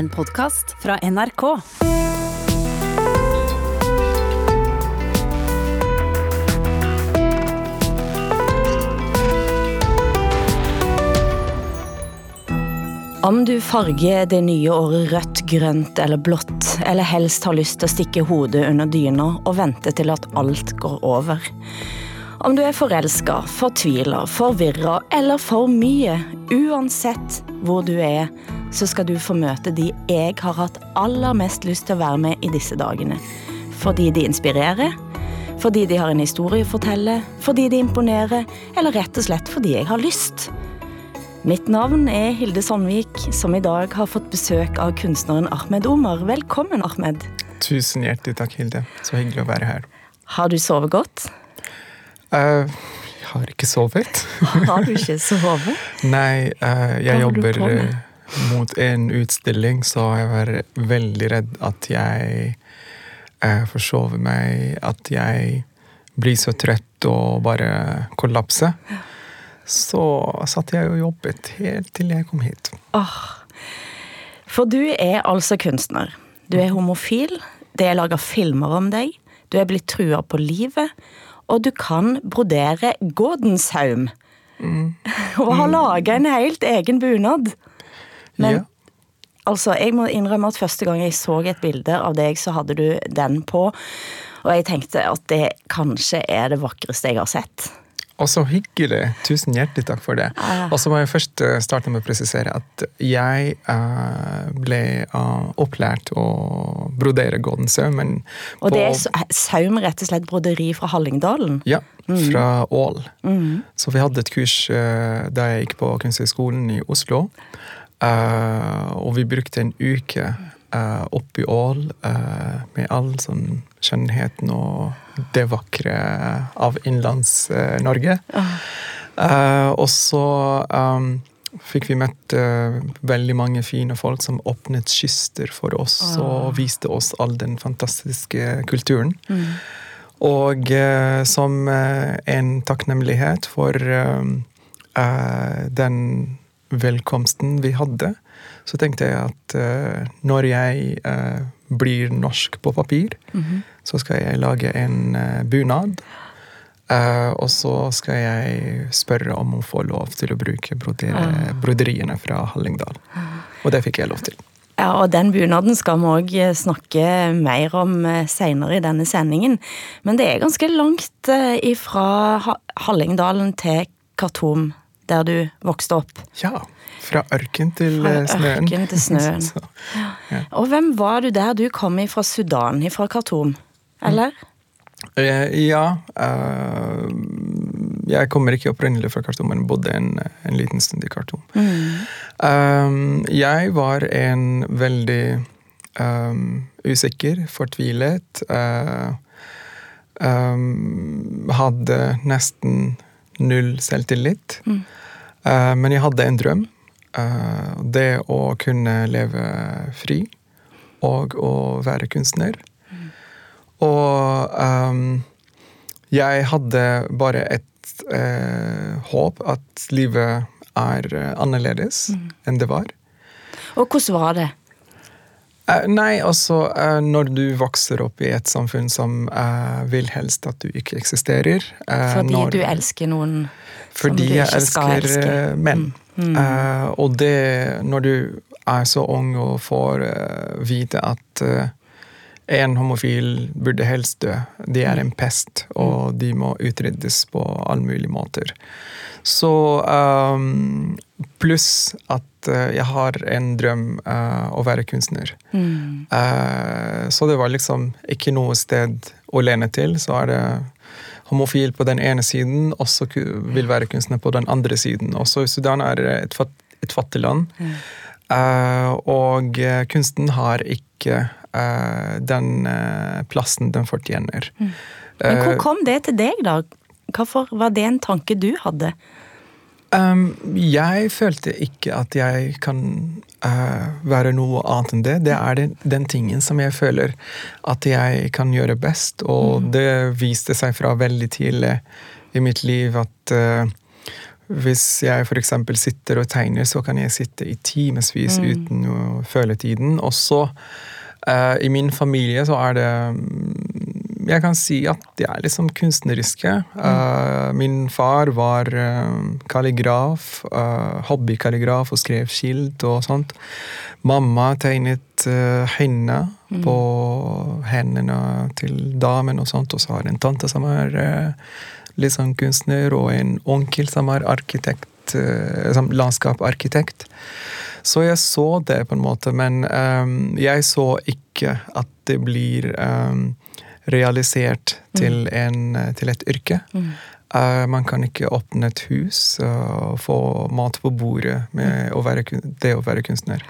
En podkast fra NRK. Om du farger det nye året rødt, grønt eller blått, eller helst har lyst til å stikke hodet under dyna og vente til at alt går over. Om du er forelska, fortvila, forvirra eller for mye, uansett hvor du er, så skal du få møte de jeg har hatt aller mest lyst til å være med i disse dagene. Fordi de inspirerer, fordi de har en historie å fortelle, fordi de imponerer, eller rett og slett fordi jeg har lyst. Mitt navn er Hilde Sandvik, som i dag har fått besøk av kunstneren Ahmed Omar. Velkommen, Ahmed. Tusen hjertelig takk, Hilde. Så hyggelig å være her. Har du sovet godt? Uh, jeg har ikke sovet. har du ikke sovet? Nei, uh, jeg jobber mot en utstilling, så jeg var veldig redd at jeg forsover meg. At jeg blir så trøtt og bare kollapser. Så satt jeg og jobbet helt til jeg kom hit. Oh. For du er altså kunstner. Du er homofil, det er laga filmer om deg, du er blitt trua på livet, og du kan brodere gådensaum. Mm. og har laga en helt egen bunad. Men ja. altså, jeg må innrømme at første gang jeg så et bilde av deg, så hadde du den på. Og jeg tenkte at det kanskje er det vakreste jeg har sett. Og så hyggelig. Tusen hjertelig takk for det. Og så må jeg først eh, starte med å presisere at jeg uh, ble uh, opplært å brodere golden saum. Og det er saum, rett og slett broderi fra Hallingdalen? Ja, mm. fra Ål. Mm. Så vi hadde et kurs da jeg gikk på Kunsthøgskolen i Oslo. Og vi brukte en uke uh, oppi i Ål med all sånn skjønnheten og det vakre av Innlands-Norge. Uh, og så um, fikk vi møtt uh, veldig mange fine folk som åpnet kyster for oss oh. og viste oss all den fantastiske kulturen. Mm. Og uh, som en takknemlighet for den velkomsten vi hadde, så tenkte jeg at når jeg blir norsk på papir, mm -hmm så skal jeg lage en uh, bunad. Uh, og så skal jeg spørre om hun får lov til å bruke broderi ah. broderiene fra Hallingdal. Og det fikk jeg lov til. Ja, og den bunaden skal vi òg snakke mer om seinere i denne sendingen. Men det er ganske langt ifra Hallingdalen til Khartoum, der du vokste opp. Ja. Fra ørken til fra snøen. Ørken til snøen. så, ja. Og hvem var du der du kom fra Sudan, fra Khartoum? eller? Eh, ja. Uh, jeg kommer ikke opprinnelig fra Khartoum, men bodde en, en liten stund i Khartoum. Mm. Jeg var en veldig um, usikker, fortvilet uh, um, Hadde nesten null selvtillit. Mm. Uh, men jeg hadde en drøm. det å kunne leve fri og å være kunstner. Og um, jeg hadde bare et uh, håp at livet er uh, annerledes mm. enn det var. Og hvordan var det? Uh, nei, altså Når du vokser opp i et samfunn som vil helst at du ikke eksisterer Fordi når, du elsker noen som du ikke skal elske? Fordi jeg elsker menn. Mm. Mm. og det når du er så ung og får vite at en homofil burde helst dø. De er en pest, og de må utryddes på alle mulige måter. Så um, Pluss at uh, jeg har en drøm uh, å være kunstner. Mm. Uh, så det var liksom ikke noe sted å lene til. Så er det homofil på den ene siden, og så vil være kunstner på den andre siden. Også Sudan er et, fat, et fattig land. Mm. og kunsten har ikke uh, den uh, plassen den fortjener. Mm. Men Hvor eh, kom det til deg, da? Hvorfor var det en tanke du hadde? Um, jeg følte ikke at jeg kan uh, være noe annet enn det. Det er den, den, tingen som jeg føler at jeg kan gjøre best, og mm. det viste seg fra veldig tidlig i mitt liv at uh, hvis jeg f.eks. sitter og tegner, så kan jeg sitte i timevis Mm. uten å føle tiden. Og så, eh, i min familie, så er det Jeg kan si at de er liksom kunstneriske. Eh, min far var uh, kalligraf, uh, hobbykalligraf og skrev skilt og sånt. Mamma tegnet uh, henne på hendene til damen og sånt, og så har jeg en tante som er litt sånn kunstner, og en onkel som er arkitekt, som landskaparkitekt. Så jeg så det, på en måte, men um, jeg så ikke at det blir ehm, realisert til, en, til et yrke. Eh, man kan ikke åpne et hus og få mat på bordet med å være, det å være kunstner.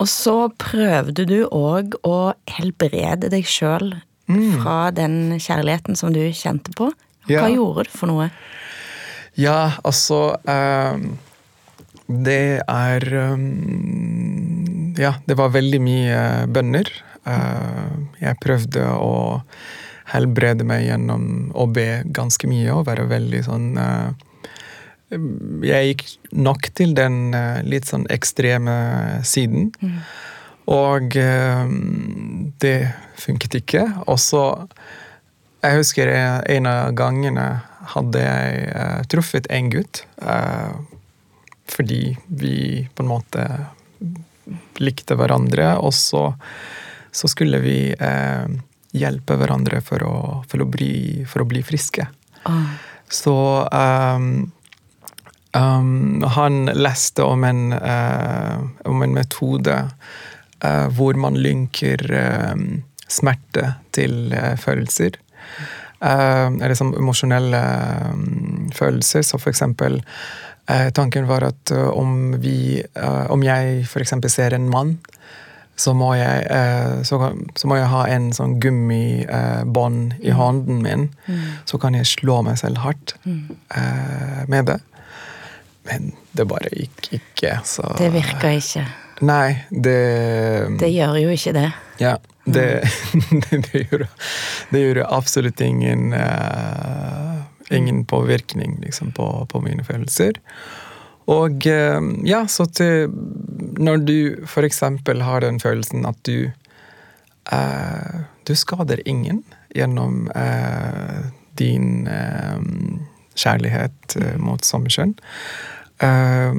Og så prøvde du òg å helbrede deg sjøl fra den kjærligheten som du kjente på. Hva Ja. gjorde du for noe? Ja, altså ehm, Det er um, Ja, det var veldig mye bønner. Eh, jeg prøvde å helbrede meg gjennom å be ganske mye og være veldig sånn eh, Jeg gikk nok til den eh, litt sånn ekstreme siden. Og ehm, det funket ikke. Og så Jeg husker en av gangene hadde jeg truffet en gutt. fordi vi på en måte likte hverandre, og så, så skulle vi eh, hjelpe hverandre for å, for å, bli, for å bli friske. Ah, Så um, um, han leste om en, uh, om en metode uh, hvor man lynker eh, smerte til eh, følelser. Eller som emosjonelle um, følelser. Så for eksempel Tanken var at om, vi, om jeg eksempel ser en mann så må jeg, eh, så, så må jeg ha en sånn gummibånd i hånden min. Så kan jeg slå meg selv hardt eh, med det. Men det bare gikk ikke, så det virka ikke. Nei, det Det gjør jo ikke det. Ja. Det, mm. det, gjorde, det gjorde absolutt ingen uh, Ingen påvirkning liksom, på, på mine følelser. Og eh, ja, så til Når du eksempel har den følelsen at du eh, Du skader ingen gjennom eh, din eh, kjærlighet eh, mot samme kjønn. Eh,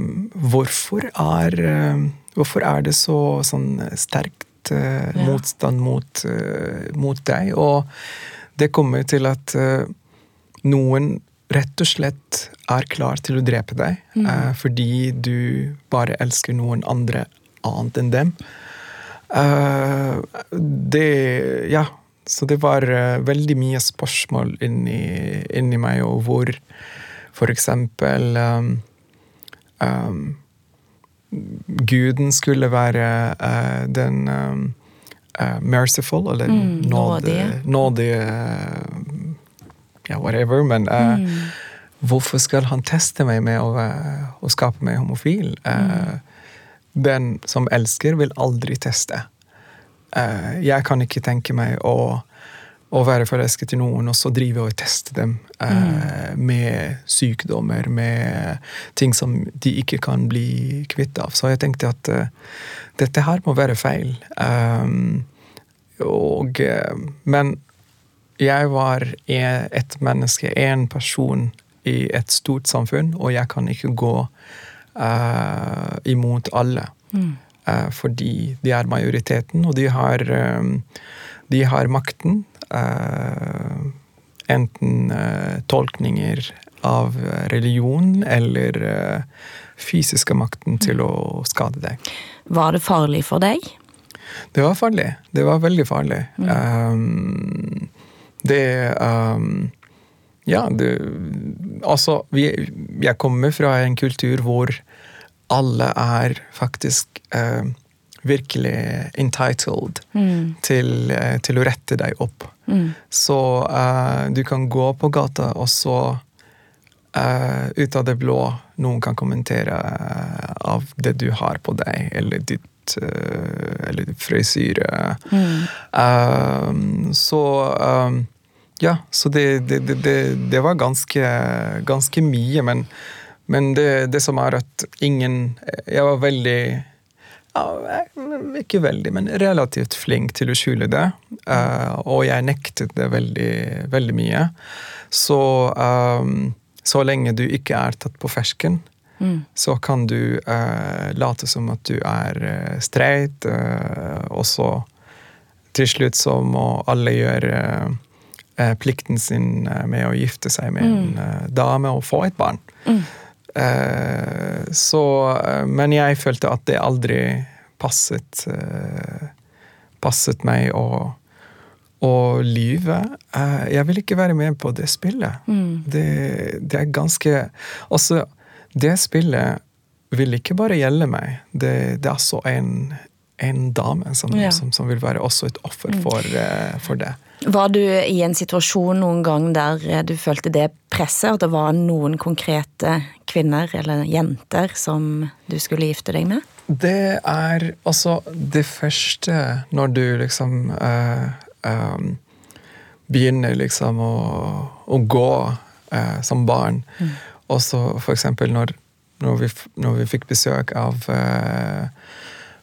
hvorfor er Hvorfor er det så sånn sterkt Ja. motstand mot, mot deg? Og det kommer til at noen rett og slett er klar til å drepe deg eh, fordi du bare elsker noen andre annet enn dem. Uh, det Ja. Så det var uh, veldig mye spørsmål inni, inni meg, og hvor for eksempel um, um, Guden skulle være den um, merciful, eller Mm, nådige. nådige Ja, whatever. Men eh, hvorfor skal han teste meg med å, å skape meg homofil? Eh, Den som elsker, vil aldri teste. Eh, jeg kan ikke tenke meg å, å være forelsket i noen og så drive og teste dem eh, med sykdommer, med ting som de ikke kan bli kvitt av. Så jeg tenkte at dette her må være feil. Og, men jeg var e- et menneske, én person i et stort samfunn, og jeg kan ikke gå uh, imot alle. Eh, fordi de er majoriteten, og de har, um, de har makten. Uh, enten tolkninger av religion eller fysiske makten til å skade deg. Var det farlig for deg? Det var farlig. Det var veldig farlig. Um, det um, Ja, du Altså, vi, jeg kommer fra en kultur hvor alle er faktisk eh, virkelig entitled til, eh, til å rette deg opp. Så eh, du kan gå på gata, og så uh, ut av det blå noen kan kommentere uh, av det du har på deg, eller ditt eller frisyre. Um, så um, ja, så det, det, det, det, var ganske, ganske mye, men Men det, det som er at ingen Jeg var veldig ja, Ikke veldig, men relativt flink til å skjule det. Uh, og jeg nektet det veldig, veldig mye. Så um, så lenge du ikke er tatt på fersken, mm. så kan du uh, late som at du er uh, streit, uh, og så til slutt så må alle gjøre plikten sin med å gifte seg med mm. en dame og få et barn. Mm. så Men jeg følte at det aldri passet passet meg å og livet Jeg vil ikke være med på det spillet. Mm. Det, det, er ganske Altså, det spillet vil ikke bare gjelde meg. Det, det er altså en, en dame som, ja. som, som, vil være også et offer mm. for, for, det. Var du i en situasjon noen gang der eh, du følte det presset? At det var noen konkrete kvinner eller jenter som du skulle gifte deg med? Det er altså det første når du liksom uh, um, begynner liksom å, å gå uh, som barn. Mm. Og så for eksempel når, når, vi, når vi fikk besøk av uh,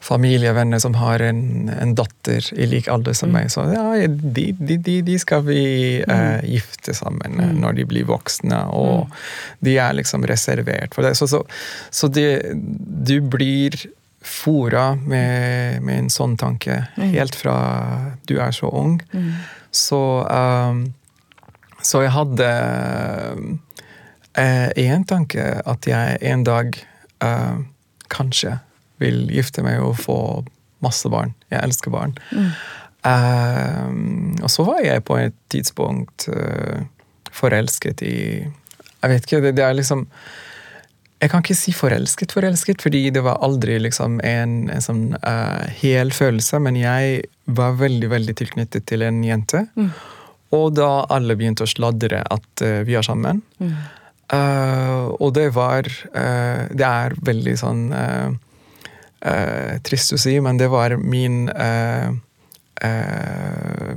familie og venner som har en, en, datter i lik alder som mm. meg. Så ja, de, de, de, de skal vi eh, gifte sammen mm. når de blir voksne, og mm. de er liksom reservert for det. Så, så, så det, du blir fora med, med, en sånn tanke mm. helt fra du er så ung. Mm. Så, um, så jeg hadde én uh, tanke at jeg en dag uh, kanskje vil gifte meg og få masse barn. Jeg elsker barn. Mm. Uh, og så var jeg på et tidspunkt uh, forelsket i Jeg vet ikke, det, det er liksom jeg kan ikke si forelsket, forelsket, fordi det var aldri liksom en, en sånn uh, hel følelse. Men jeg var veldig veldig tilknyttet til en jente. Mm. Og da alle begynte å sladre at uh, vi er sammen. Mm. Og det var Det er veldig sånn trist å si, men det var min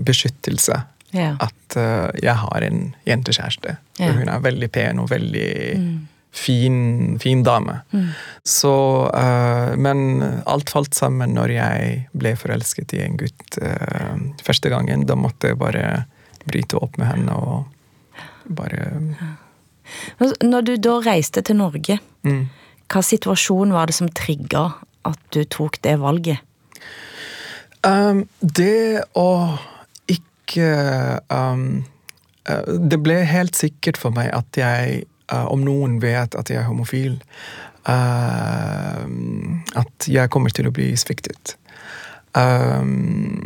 beskyttelse. Ja. At jeg har en jentekjæreste. Ja. Hun er veldig pen og veldig mm fin, fin dame. Mm. Så uh, Men alt falt sammen når jeg ble forelsket i en gutt uh, første gangen. Da måtte jeg bare bryte opp med henne og bare Når du da reiste til Norge, mm. hva situasjon var det som trigga at du tok det valget? Um, det å ikke um, Det ble helt sikkert for meg at jeg uh, om noen vet at jeg er homofil, uh, at jeg kommer til å bli sviktet. Um,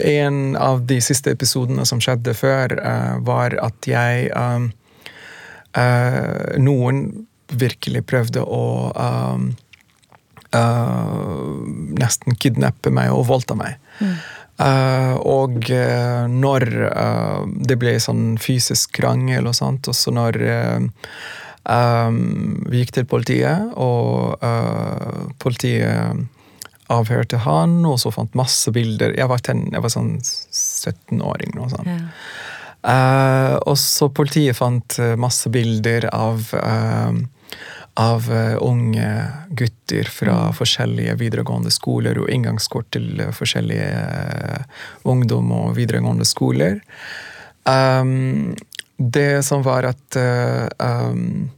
en av de siste episodene som skjedde før, uh, var at jeg um, Noen virkelig prøvde å um, nesten kidnappe meg og voldta meg. Mm. Uh, og uh, når uh, det ble sånn fysisk krangel og sånt, og så når um, vi gikk til politiet, og politiet avhørte han, og så fant masse bilder Jeg var, ten, jeg var sånn 17-åring nå, sånn. Ja. og så politiet fant masse bilder av av uh, unge gutter fra mm. forskjellige videregående skoler og inngangskort til uh, forskjellige uh, ungdom og videregående skoler. Um, det som var at um,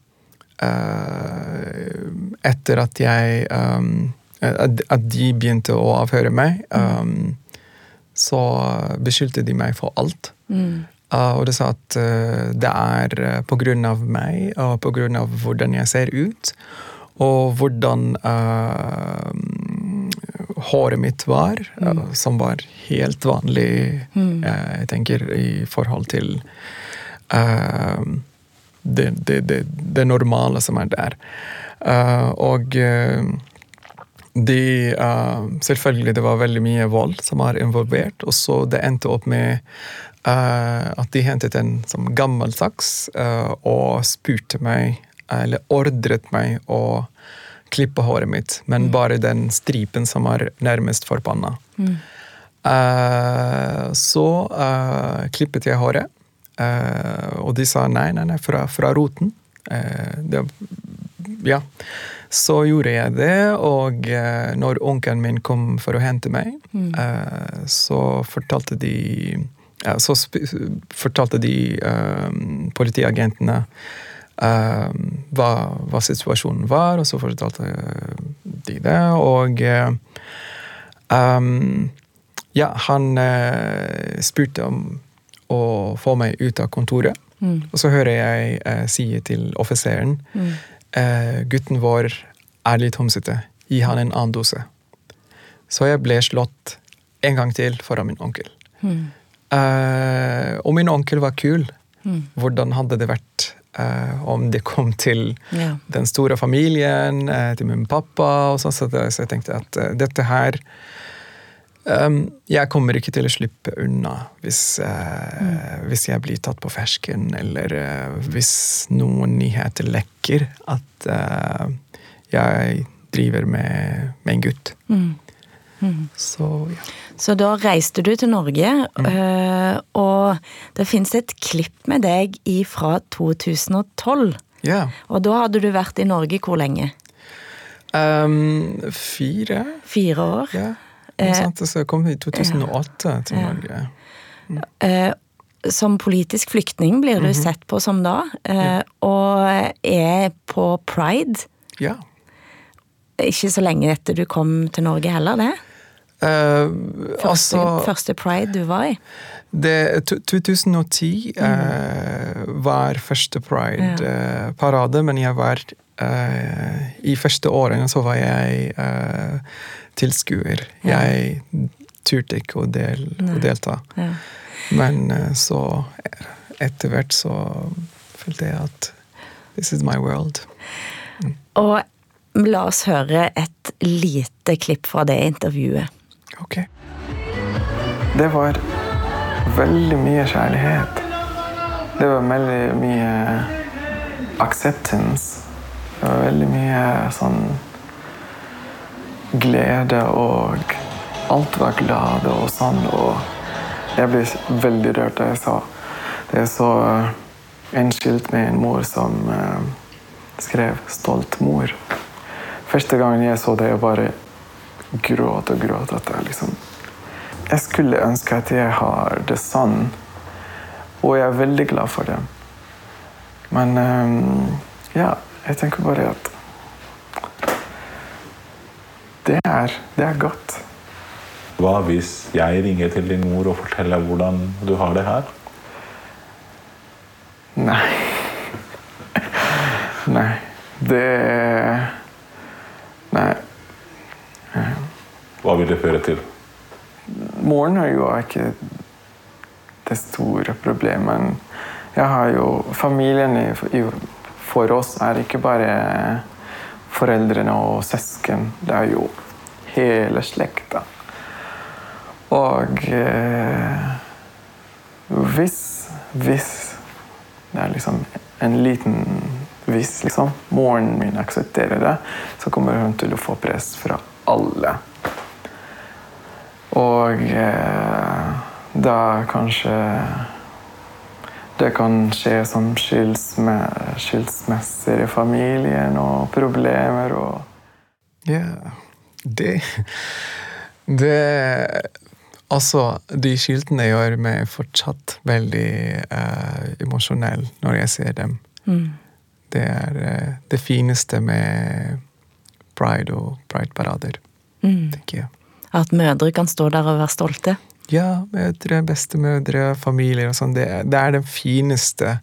Etter at jeg um, At de begynte å avhøre meg, mm. så beskyldte de meg for alt. Mm. Uh, og det sa at uh, det er uh, på grunn av meg og på grunn av hvordan jeg ser ut, og hvordan uh, håret mitt var, mm. som var helt vanlig, mm. jeg tenker, i forhold til det, det, det, det, normale som er der. og de Selvfølgelig, det var veldig mye vold som var involvert, og så det endte opp med Uh, at de hentet en sånn gammel saks uh, og spurte meg, eller ordret meg, å klippe håret mitt, men mm. bare den stripen som var nærmest for panna. Mm. Uh, så klippet jeg håret, og de sa nei, nei, nei, fra, fra roten. Eh, det, ja. Så gjorde jeg det, og eh, når onkelen min kom for å hente meg, Mm. eh, så fortalte de Så fortalte de eh, politiagentene eh, hva, hva situasjonen var, og så fortalte de det, og um, ja, han uh, spurte om å få meg ut av kontoret. Mm. Og så hører jeg uh, si til offiseren Mm. uh, gutten vår er litt homsete. Gi han en annen dose. Så jeg ble slått en gang til foran min onkel. Mm. Eh, og min onkel var kul. Mm. Hvordan hadde det vært uh, om det kom til Ja. den store familien, uh, til min pappa og sånn, så, så jeg tenkte at dette her um, Jeg kommer ikke til å slippe unna hvis, mm. hvis jeg blir tatt på fersken, eller hvis noen nyheter lekker at jeg driver med, med en gutt. Mm. Mm. Så ja. Så da reiste du til Norge, mm. og det finnes et klipp med deg fra 2012. ja. Og da hadde du vært i Norge hvor lenge? Um, fire? Fire år. Ja. Noe så jeg kom i 2008 til Ja. Norge. Eh, som politisk flyktning blir du sett på som da, eh, og er på pride. Ja. Ikke så lenge etter du kom til Norge heller, det? Uh, Første, altså første pride du var i? det, to- 2010 uh, var første Pride-parade, men jeg var eh, I første årene så var jeg tilskuer. Ja. Jeg turte ikke å, del, å delta. Ja. Men så etter hvert så følte jeg at this is my world. Og la oss høre et lite klipp fra det intervjuet. Ok. Det var veldig mye kjærlighet. Det var veldig mye acceptance. Det var veldig mye sånn glede og Alt var glade og sånn. Og jeg ble veldig rørt da jeg så Det jeg så eh, en skilt med en mor som eh, skrev 'Stolt mor'. Første gangen jeg så det, jeg bare gråt og gråt. At jeg liksom Jeg skulle ønske at jeg har det sånn. Og jeg er veldig glad for det. Men eh, ja, jeg tenker bare at det er, det er godt. Hva hvis jeg ringer til din mor og forteller hvordan du har det her? Nei. Det Nei. Hva vil det føre til? Ikke det store problemet. Jeg har jo Familien i- for oss er ikke bare foreldrene og søsken. Det er jo hele slekta. Og eh, hvis Hvis det er liksom en liten Hvis liksom moren min aksepterer det, så kommer hun til å få press fra alle. Og eh, da kanskje det kan skje som skilsme, skilsmisser i familien og problemer og Ja, det Det Altså, de skiltene gjør meg fortsatt veldig uh, emosjonell når jeg ser dem. Mm. Det er uh, det fineste med pride og pride-parader, Mm. tenker jeg. At mødre kan stå der og være stolte. Ja, mødre, bestemødre, familier og sånn. Det, det er den fineste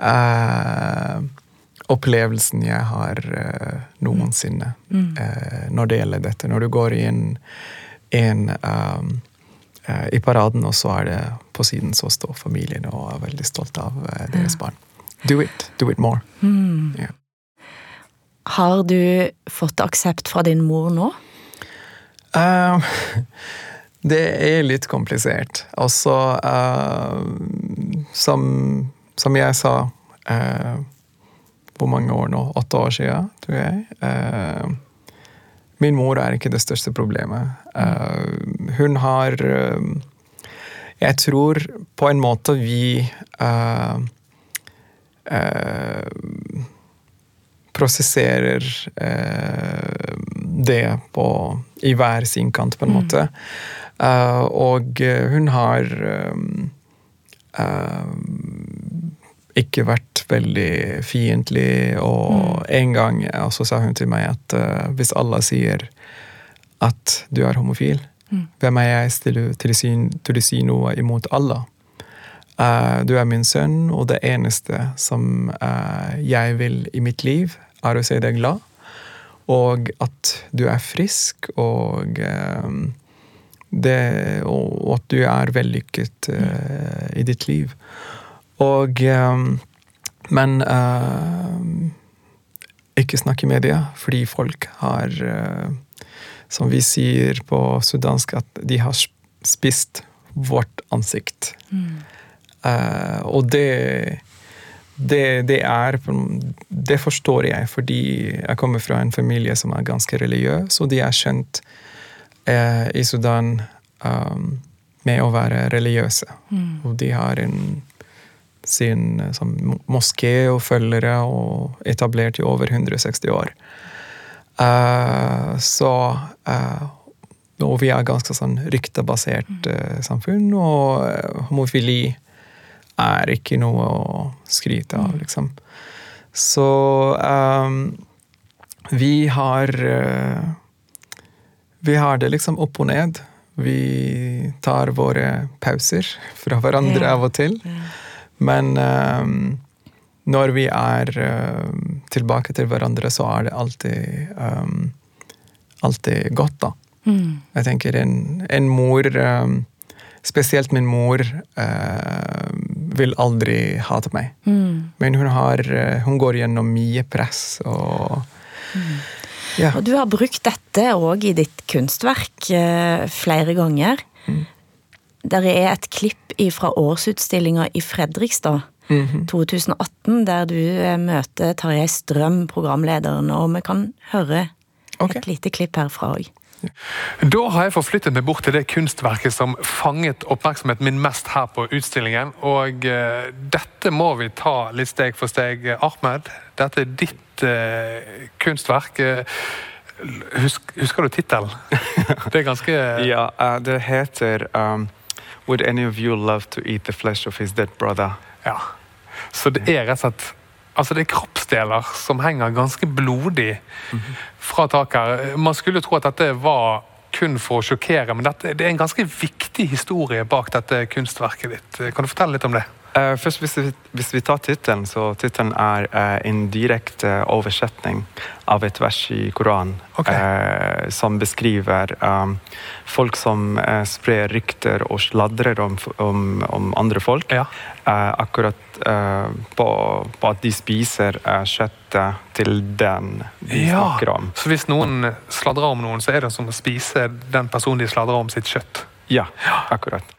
uh, opplevelsen jeg har uh, noensinne eh, når det gjelder dette. Når du går inn, en, en um, i paraden, og så er det på siden så står familien og er veldig stolt av deres barn. Do it. Do it more. Ja. Har du fått aksept fra din mor nå? Eh, det er litt komplisert. Altså uh, som, som jeg sa uh, Hvor mange år nå? Åtte år siden, tror jeg. Uh, min mor er ikke det største problemet. Hun har Jeg tror på en måte vi prosesserer det på, i hver sin kant, på en måte. Uh, og hun har ikke vært veldig fiendtlig, og en gang så sa hun til meg at hvis alle sier at du er homofil, hvem er jeg til, til, å si, til å si noe imot? Uh, du er min sønn, og det eneste som uh, jeg vil i mitt liv, er å se deg glad. Og at du er frisk, og, uh, det, og at du er vellykket i ditt liv. Og Men ikke snakk i media, fordi folk har som vi sier på sudansk, at de har spist vårt ansikt. Mm. Uh, og det, det, det er Det forstår jeg, fordi jeg kommer fra en familie som er ganske religiøs, og de er kjent eh, i Sudan um, med å være religiøse. Mm. Og de har en, sin sånn, moské og følgere og etablert i over 160 år. Uh, så uh, Og vi er ganske sånn ryktebasert uh, samfunn, og homofili er ikke noe å skryte av, mm. liksom. Så um, vi har Vi har det liksom opp og ned. Vi tar våre pauser fra hverandre yeah. av og til. Yeah. Men um, når vi er uh, tilbake til hverandre, så er det alltid, um, alltid godt, da. Mm. Jeg tenker en, en mor um, Spesielt min mor uh, vil aldri hate meg. Mm. Men hun, har, uh, hun, går gjennom mye press og mm. ja. Og du har brukt dette òg i ditt kunstverk uh, flere ganger. Mm. Der er et klipp fra årsutstillinga i Fredrikstad mm -hmm. 2018, der du eh, møter Tarjei Strøm, programlederen, og vi kan høre okay. et lite klipp herfra òg. Da har jeg forflyttet meg bort til det kunstverket som fanget oppmerksomheten min mest her på utstillingen. Og uh, dette må vi ta litt steg for steg. Ahmed, dette er ditt uh, kunstverk. Uh, husk, husker du tittelen? Det er ganske Ja, det heter um, Would any of you love to eat the flesh of his dead brother? Ja. Så det er rett og slett Altså Det er kroppsdeler som henger ganske blodig fra taket. her. Man skulle tro at dette var kun for å sjokkere, men dette, det er en ganske viktig historie bak dette kunstverket ditt. Kan du fortelle litt om det? Uh, først, hvis vi, hvis vi tar tittelen, så tittelen er uh, en direkte oversetning av et vers i Koranen okay. som beskriver folk som sprer rykter og sladrer om, om, om andre folk. Ja. akkurat på, på, at de spiser kjøttet til den de ja. snakker om. Så hvis noen sladrer om noen, så er det som å spise den personen de sladrer om sitt kjøtt? Ja, akkurat.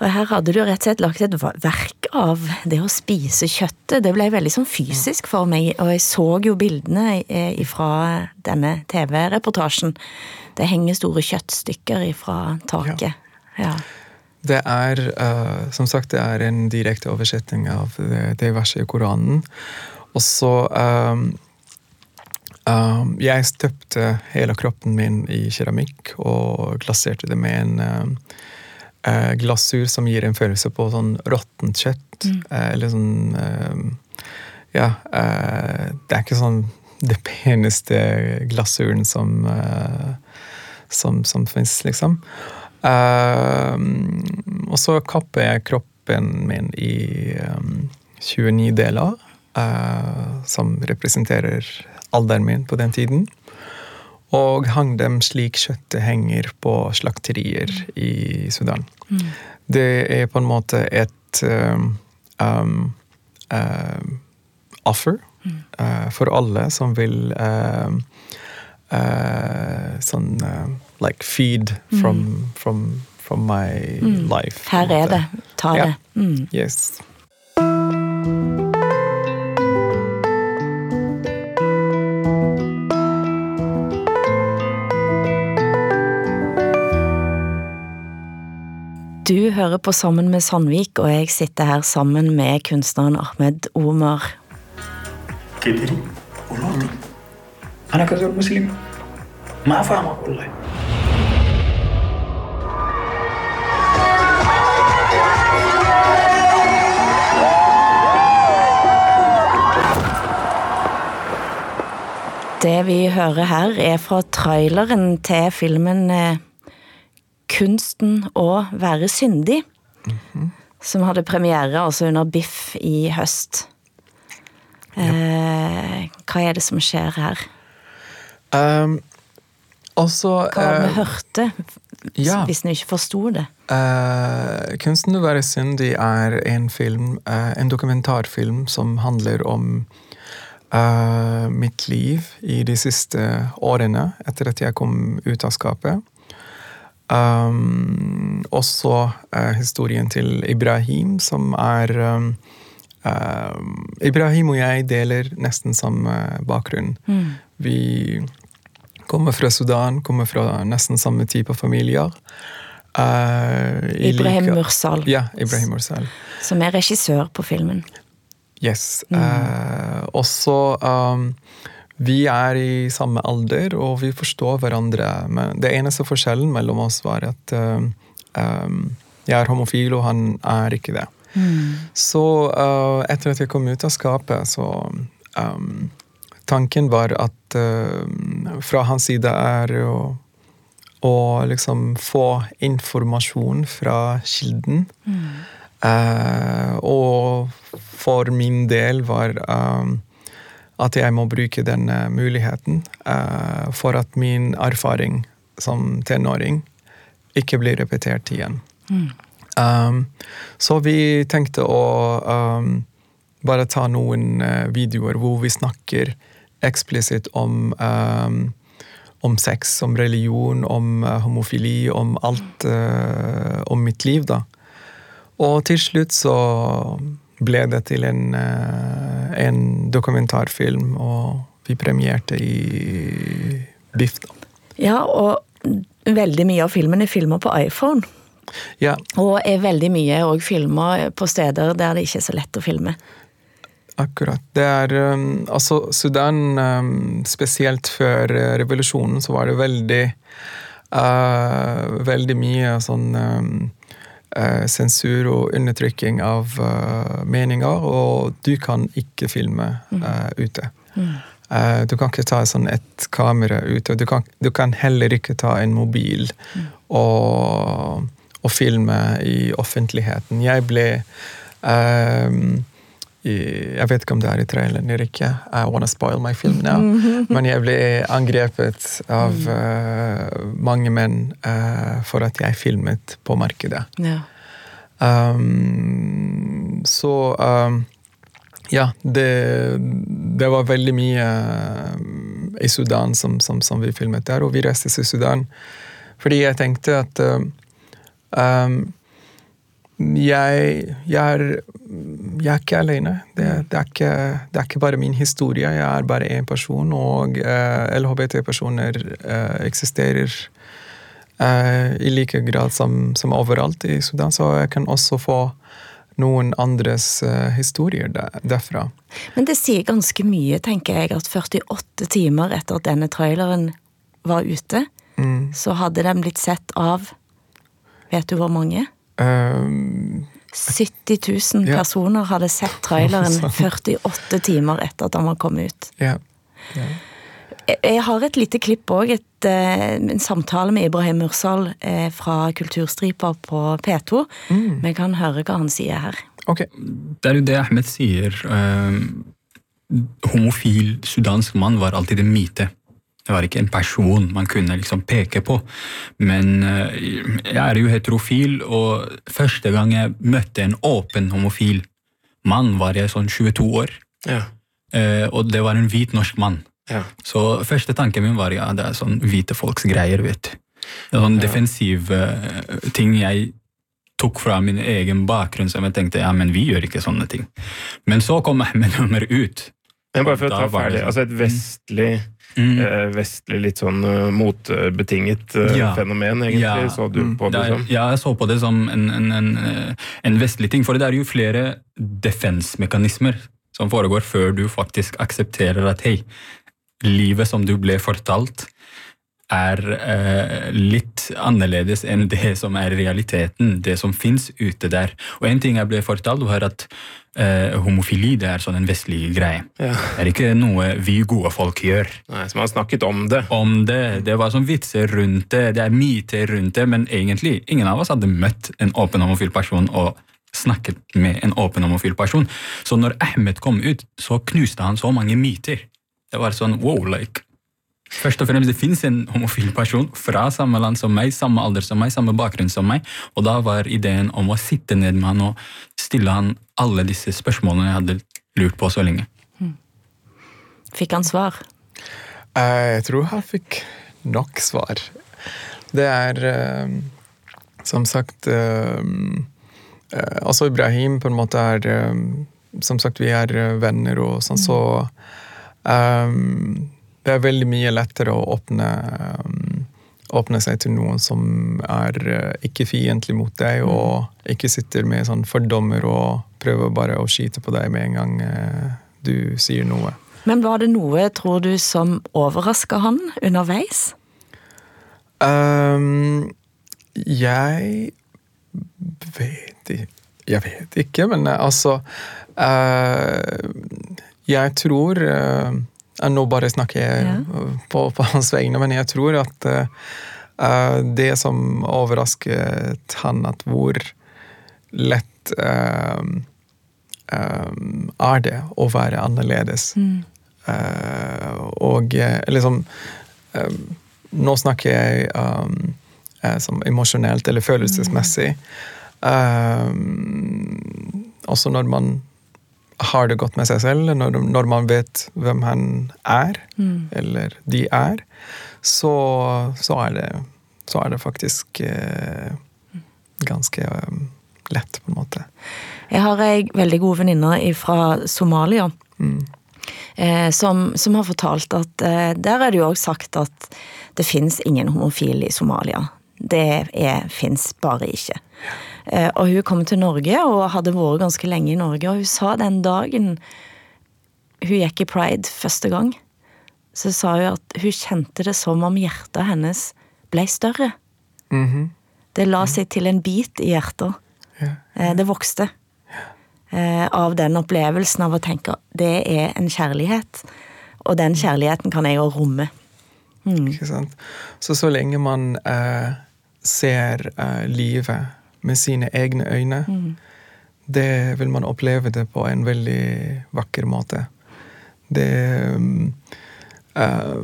Og her hadde du rett og slett lagt et verk av det å spise kjøttet. Det ble veldig sånn fysisk for meg, og jeg så jo bildene eh, fra denne TV-reportasjen. Det henger store kjøttstykker fra taket. Ja. ja. Det er, uh, som sagt, det er en direkte oversetting av det, det verset i Koranen. Og så um, um, Jeg støpte hele kroppen min i keramikk og glaserte det med en um, eh, glasur som gir en følelse på sånn råttent kjøtt. Mm. Eh, eller sånn eh, Ja, eh, det er ikke sånn det peneste glasuren som eh, som, som fins, liksom. Eh, og så kapper jeg kroppen min i um, 29 deler, som representerer alderen min på den tiden og hang dem slik kjøttet henger på slakterier i Sudan. Mm. Det er på en måte et um, um, um offer mm. uh, for alle som vil uh, uh, sånn Like feed from, mm. from, from my mm. life. Her er det. Ta det. Mm. Yes. Du hører på Sammen med Sandvik, og jeg sitter her sammen med kunstneren Ahmed Omar. كبري ولوطي انا كزول مسلم ما فاهمك والله Det vi hører her er fra traileren til filmen eh, Kunsten å være syndig, som hadde premiere altså under Biff i høst. Eh, hva er det som skjer her? Um, også Hva var det vi eh, hørte, ja. hvis vi ikke forsto det? Uh, 'Kunsten å være syndig' er en film, uh, en dokumentarfilm som handler om Uh, mitt liv i de siste årene etter at jeg kom ut av skapet. Um, også uh, historien til Ibrahim, som er um, uh, Ibrahim og jeg deler nesten samme bakgrunn. Vi kommer fra Sudan, kommer fra nesten samme type familier. Uh, Ibrahim like- Mursal, Ja, Ibrahim Mursal. som er regissør på filmen. Yes. Eh, også um, Vi er i samme alder, og vi forstår hverandre. Men det eneste forskjellen mellom oss var at um, jeg er homofil, og han er ikke det. Så uh, etter at jeg kom ut av skapet, så um, Tanken var at uh, fra hans side er å, å liksom få informasjon fra kilden. Eh, og for min del var um, at jeg må bruke denne muligheten uh, for at min erfaring som tenåring ikke blir repetert igjen. Um, så vi tenkte å um, bare ta noen eh, videoer hvor vi snakker eksplisitt om um, om sex, om religion, om eh, homofili, om alt uh, om mitt liv, da. Og til slutt så ble det til en, eh, en dokumentarfilm, og vi premierte i Biff. Ja, og veldig mye av filmen er filmer på iPhone. Ja, Og er veldig mye òg filmer på steder der det ikke er så lett å filme. akkurat. Det er um, Altså, Sudan, um, spesielt før eh, revolusjonen, så var det veldig uh, Veldig mye sånn um, sensur og undertrykking av eh, meninger, og du kan ikke filme eh, ute. Eh, du kan ikke ta sånn et kamera ute, og du kan, du kan heller ikke ta en mobil og, og filme i offentligheten. Jeg ble i, Jeg vet ikke om det er i traileren eller ikke. I wanna spoil my film now. Men jeg ble angrepet av uh, mange menn uh, for at jeg filmet på markedet. Ja. Um, så um, ja, det, det var veldig mye um, i Sudan som, som, som vi filmet der, og vi reiste til Sudan fordi jeg tenkte at um, jeg, jeg, er, jeg er ikke alene. Det, det, er ikke, det er ikke bare min historie. Jeg er bare én person, og eh, LHBT-personer eh, eksisterer eh, i like grad som, som overalt i Sudan, så jeg kan også få noen andres historier der, derfra. Men det sier ganske mye, tenker jeg, at 48 timer etter at denne traileren var ute, så hadde den blitt sett av Vet du hvor mange? Um, 70 000 Ja. personer hadde sett traileren 48 timer etter at den var kommet ut. ja. Jeg- Jeg har et lite klipp òg, en samtale med Ibrahim Mursal eh, fra Kulturstripa på P2. Vi kan høre hva han sier her. Ok. Det er jo det Ahmed sier. eh, homofil sudansk mann var alltid en myte. Det var ikke en person man kunne liksom peke på. Men eh, jeg er jo heterofil, og første gang jeg møtte en åpen homofil mann, var jeg sånn 22 år. Ja. Eh, og det var en hvit norsk mann. Ja. Så første tanken min var ja, det er sånn hvite folks greier, vet du. Sånn defensiv eh, ting jeg tok fra min egen bakgrunn, som jeg tenkte ja, men vi gjør ikke sånne ting. Men så kom Ahmed nummer ut. Men bare for å ta ferdig, sånn. altså et vestlig eh, vestlig, litt sånn eh, motbetinget eh, Ja. fenomen, egentlig. Så du på det som? Ja, jeg så på det som en, en, en, en vestlig ting. For det er jo flere defense-mekanismer som foregår før du faktisk aksepterer at hei, livet som du ble fortalt, er eh, litt annerledes enn det som er realiteten, det som fins ute der. Og en ting jeg ble fortalt, var at eh, homofili det er sånn en vestlig greie. Ja. Det er ikke noe vi gode folk gjør. Nei, som har snakket om det. Om det, det var sånn vitser rundt det, det er myter rundt det, men egentlig ingen av oss hadde møtt en åpen homofil person og snakket med en åpen homofil person. Så når Ahmed kom ut, så knuste han så mange myter. Det var sånn wow, like Først og fremst, det fins en homofil person fra samme land som meg, samme alder som meg, samme bakgrunn som meg, og da var ideen om å sitte ned med han og stille han alle disse spørsmålene jeg hadde lurt på så lenge. Fikk han svar? Eh, Jeg tror han fikk nok svar. Det er eh, som sagt eh, Altså, Ibrahim på en måte er Som sagt, vi er venner og sånn, så eh, Det er veldig mye lettere å åpne eh, Åpne seg til noen som er eh, ikke fiendtlig mot deg, og ikke sitter med sånn fordommer og prøver bare å skyte på deg med en gang eh, du sier noe. Men var det noe, tror du, som overraska han underveis? Um, jeg vet ikke Jeg vet ikke, men eh, altså uh, Jeg tror eh, Nå bare snakker jeg Ja. på, på hans vegne, men jeg tror at eh, det som overrasket han, at hvor lett uh, um, er det å være annerledes. Eh, og eh, liksom eh, Nå snakker jeg um, som emosjonelt eller følelsesmessig. Um, også når man har det godt med seg selv, når, når man vet hvem han er, eller de er, så, så, er, det, så er det faktisk eh, ganske eh, lett, på en måte. Jeg har ei veldig god venninne fra Somalia. Eh, som, som har fortalt at eh, der er det jo òg sagt at det fins ingen homofile i Somalia. Det fins bare ikke. Eh, og hun kom til Norge og hadde vært ganske lenge i Norge, og hun sa den dagen hun gikk i pride første gang, så sa hun at hun kjente det som om hjertet hennes ble større. Det la seg til en bit i hjertet. Ja. Eh, Det vokste. Eh, Av den opplevelsen av å tenke at det er en kjærlighet. Og den kjærligheten kan jeg jo romme. Ikke sant? Så så lenge man eh, ser eh, livet med sine egne øyne, det vil man oppleve det på en veldig vakker måte. Det mm, eh,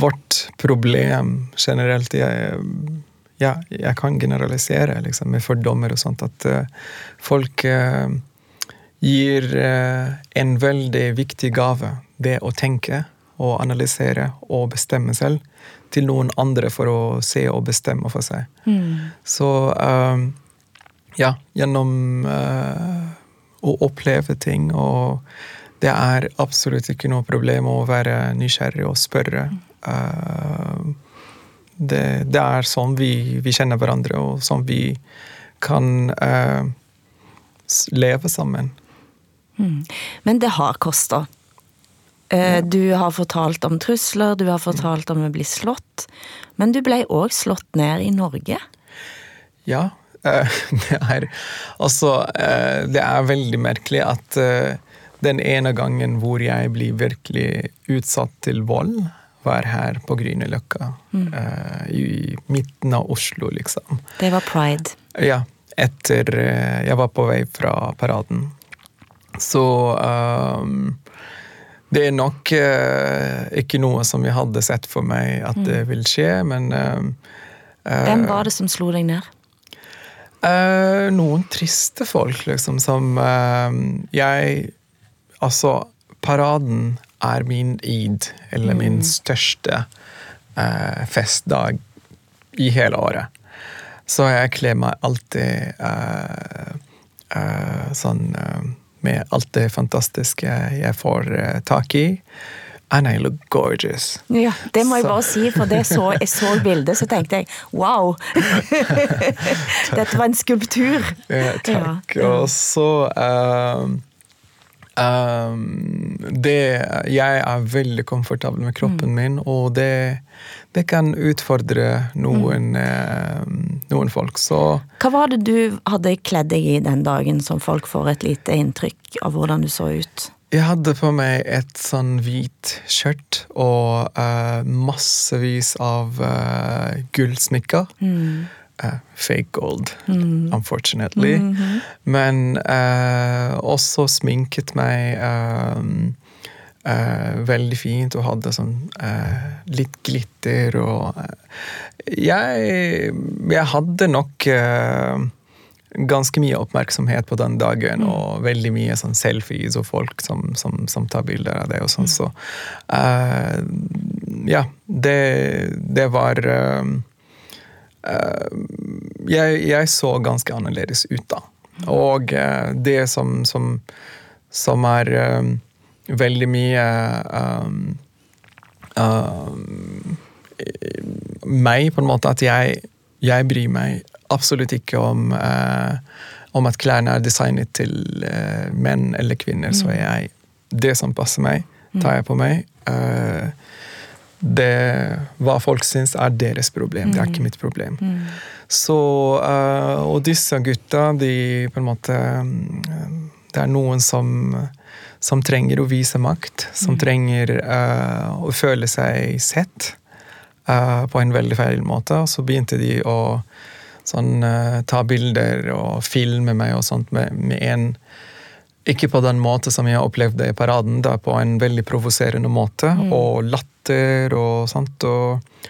Vårt problem generelt jeg, ja, jeg kan generalisere liksom, med fordommer og sånt, at uh, folk uh, gir en veldig viktig gave, det å tenke og analysere og bestemme selv, til noen andre for å se og bestemme for seg. Så eh, ja, gjennom uh, å oppleve ting, og det er absolutt ikke noe problem å være nysgjerrig og spørre. Eh, det, det er sånn vi, vi kjenner hverandre, og sånn vi kan uh, leve sammen. Men det har kosta. Du har fortalt om trusler, du har fortalt om å bli slått. Men du ble òg slått ned i Norge. Ja. eh, Det er Altså, eh, det er veldig merkelig at eh, den ene gangen hvor jeg blir virkelig utsatt til vold, var her på Grünerløkka. Mm. I midten av Oslo, liksom. Det var pride. Ja. Etter eh, Jeg var på vei fra paraden. Så ehm, det er nok uh, ikke noe som jeg hadde sett for meg at det vil skje, men eh, Hvem var det som slo deg ned? Uh, noen triste folk, liksom, som jeg Altså, paraden er min id, eller min største festdag i hele året. Så jeg kler meg alltid sånn med alt det fantastiske jeg får eh, tak i. And I look gorgeous. Ja, det må jeg bare si, for det så, jeg så bildet, så tenkte jeg wow! Dette var en skulptur. Ja, takk. Ja. Og så um, um, det, Jeg er veldig komfortabel med Mm. kroppen min, og det, det kan utfordre noen, ehm, noen folk. Så Hva var det du hadde kledd deg i den dagen, som folk får et lite inntrykk av hvordan du så ut? jeg hadde på meg et sånn hvit skjørt og eh, massevis av uh, gullsmykker. Eh, fake gold, unfortunately. Men eh, også sminket meg eh, eh, veldig fint og hadde sånn eh, litt glitter og eh, jeg, jeg hadde nok eh, ganske mye oppmerksomhet på den dagen, og veldig mye sånn selfies og folk som, som, som tar bilder av det og sånn. Så eh, ja, det, det var eh, jeg, jeg så ganske annerledes ut da. Og eh, det som, som, som er veldig mye um, um, meg, på en måte, at jeg, jeg bryr meg absolutt ikke om uh, om at klærne er designet til uh, menn eller kvinner, så er jeg Det som passer meg, tar jeg på meg. Uh, det, hva folk syns, er deres problem. Det er ikke mitt problem. Så, eh, og disse gutta, de på en måte mm, Det er noen som, som trenger å vise makt. Som trenger uh, å føle seg sett uh, på en veldig feil måte. Og så begynte de å sånn, uh, ta bilder og filme meg og sånt med, med en ikke på den måte som jeg opplevde i paraden, da på en veldig provoserende måte, og latter og sånt. Og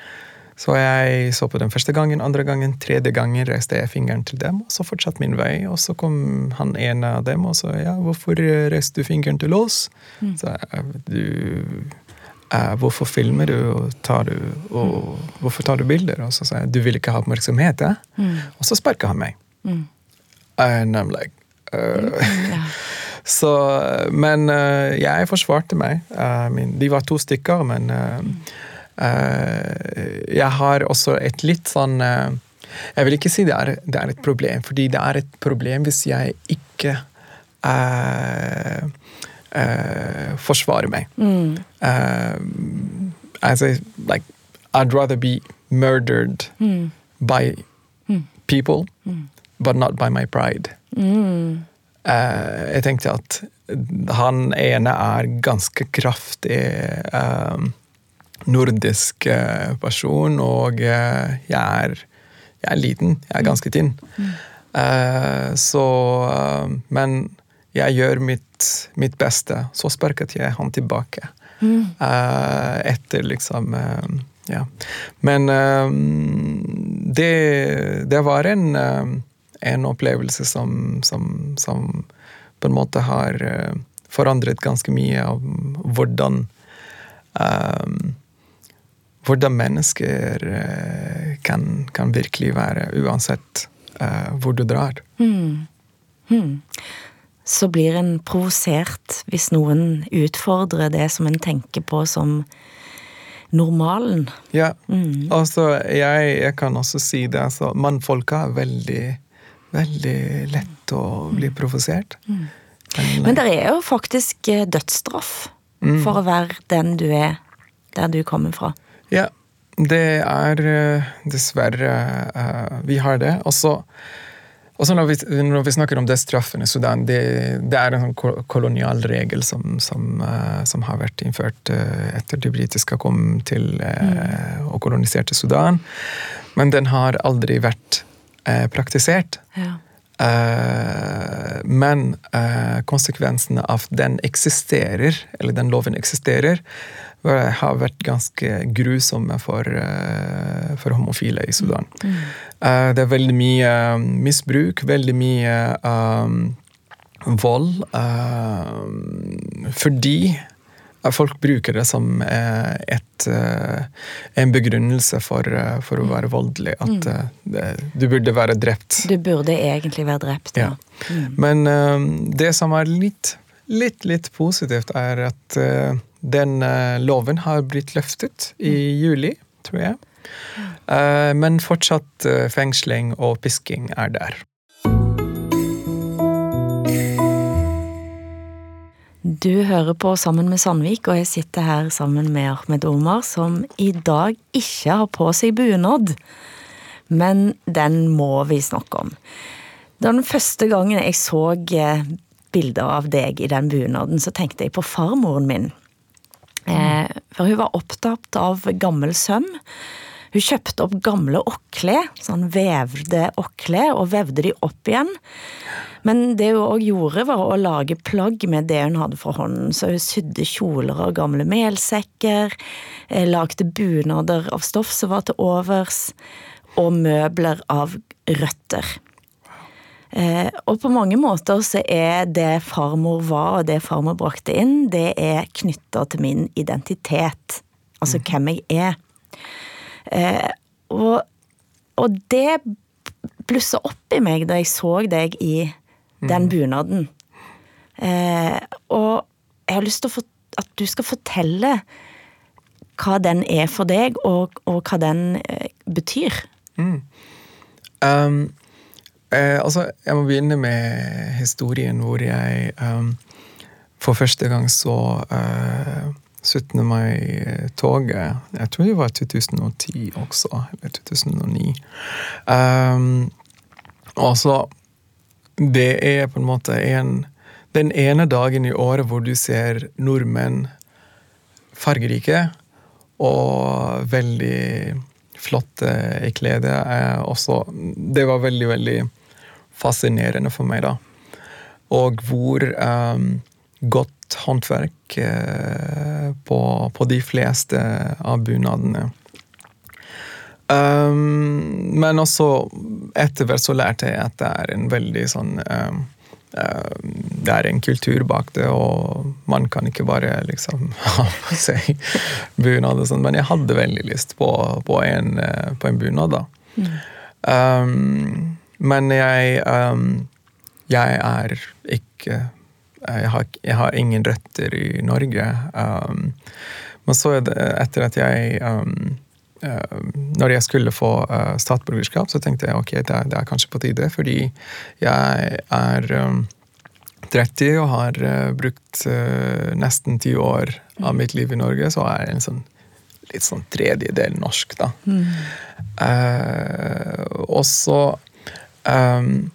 så jeg så på den første gangen, andre gangen, tredje gangen reiste jeg fingeren til dem, og så fortsatte min vei. Og så kom han ene av dem og sa ja, hvorfor reiste du fingeren til oss? Så jeg, du eh, Hvorfor filmer du, og, tar du, og hvorfor tar du bilder? Og så sa jeg du vil ikke ha oppmerksomhet, ja? Og så sparka han meg. And I'm like uh, Så, men uh, jeg forsvarte meg. Uh, min, de var to stykker, men eh, eh, jeg har også et litt sånn eh, Jeg vil ikke si det er, det er et problem, fordi det er et problem hvis jeg ikke eh, eh, forsvarer meg. Eh, as I, like, I'd rather be murdered by people, but not by my pride. Eh, jeg tenkte at han ene er ganske kraftig eh, nordisk eh, person, og eh, jeg, er, jeg er liten. Jeg er ganske tynn. Eh, så uh, Men jeg gjør mitt, mitt beste. Så sparket jeg han tilbake. Eh, etter liksom Ja. Men det, det var en en opplevelse som, som, som på en måte har forandret ganske mye av hvordan eh, Hvordan mennesker eh, kan, kan virkelig være, uansett uh, hvor du drar. Så blir en provosert hvis noen utfordrer det som en tenker på som normalen. Ja, altså jeg, jeg kan også si det. Altså, mannfolka er veldig, veldig lett å bli provosert. Men det er jo faktisk eh, dødsstraff for å være den du er der du kommer fra. Ja, det er eh, dessverre eh, Vi har det. Og så også når vi, når vi snakker om dødsstraffen i Sudan, det, det er en sånn kolonial regel som, som, eh, som har vært innført etter de britiske kom til eh, og koloniserte Sudan. Men den har aldri vært praktisert. Ja. Men konsekvensene av den eksisterer, eller den loven eksisterer, har vært ganske grusomme for, eh, for homofile i Sudan. Eh, det er veldig mye misbruk, veldig mye um, vold, eh, fordi folk bruker det som eh, et, eh, en begrunnelse for, eh, for å være voldelig. At eh, det- du burde være drept. Du burde egentlig være drept. Ja. Men eh, det som er litt, litt, litt positivt, er at eh, den eh, loven har blitt løftet i juli, tror jeg. Eh, men fortsatt eh, fengsling og pisking er der. Du hører på Sammen med Sandvik, og jeg sitter her sammen med Ahmed Omar, som i dag ikke har på seg bunad. Men den må vi snakke om. Den første gangen jeg så bilder av deg i den bunaden, så tenkte jeg på farmoren min. Eh, for hun var opptatt av gammel søm. Hun kjøpte opp gamle åkle, sånn vevde åkle, og vevde de opp igjen. Men det hun òg gjorde, var å lage plagg med det hun hadde for hånden. Så hun sydde kjoler av gamle melsekker, eh, lagde bunader av stoff som var til overs, og møbler av røtter. Eh, og på mange måter så er det farmor var, og det farmor brakte inn, det er knytta til min identitet. Altså hvem jeg er. Eh, og, og det blussa opp i meg da jeg så deg i den bunaden. Eh, og jeg har lyst til at du skal fortelle hva den er for deg, og, og hva den betyr. betyr. Um, eh, altså, jeg må begynne med historien hvor jeg um, for første gang så uh, 17. mai-toget. Jeg tror det var 2010 også, eller 2009. Um, og så Det er på en måte en Den ene dagen i året hvor du ser nordmenn fargerike og veldig flotte i kledet. er også, det var veldig, veldig fascinerende for meg, da. Og hvor um, godt håndverk uh, på, på de fleste av bunadene. Um, men også etter hvert så lærte jeg at det er en veldig sånn um, Det er en kultur bak det, og man kan ikke bare liksom ha på seg bunad og sånn. Men jeg hadde veldig lyst på, på, en, eh, på en bunad, da. Um, men jeg um, Jeg er ikke jeg har, jeg har ingen røtter i Norge. Um, men så er det etter at jeg um, uh, Når jeg skulle få uh, statsborgerskap, så tenkte jeg ok, det er, det er kanskje på tide, fordi jeg er um, 30 og har uh, brukt uh, nesten ti år av mitt liv i Norge, så er jeg en sånn litt sånn tredjedel norsk, da. Uh, og så um,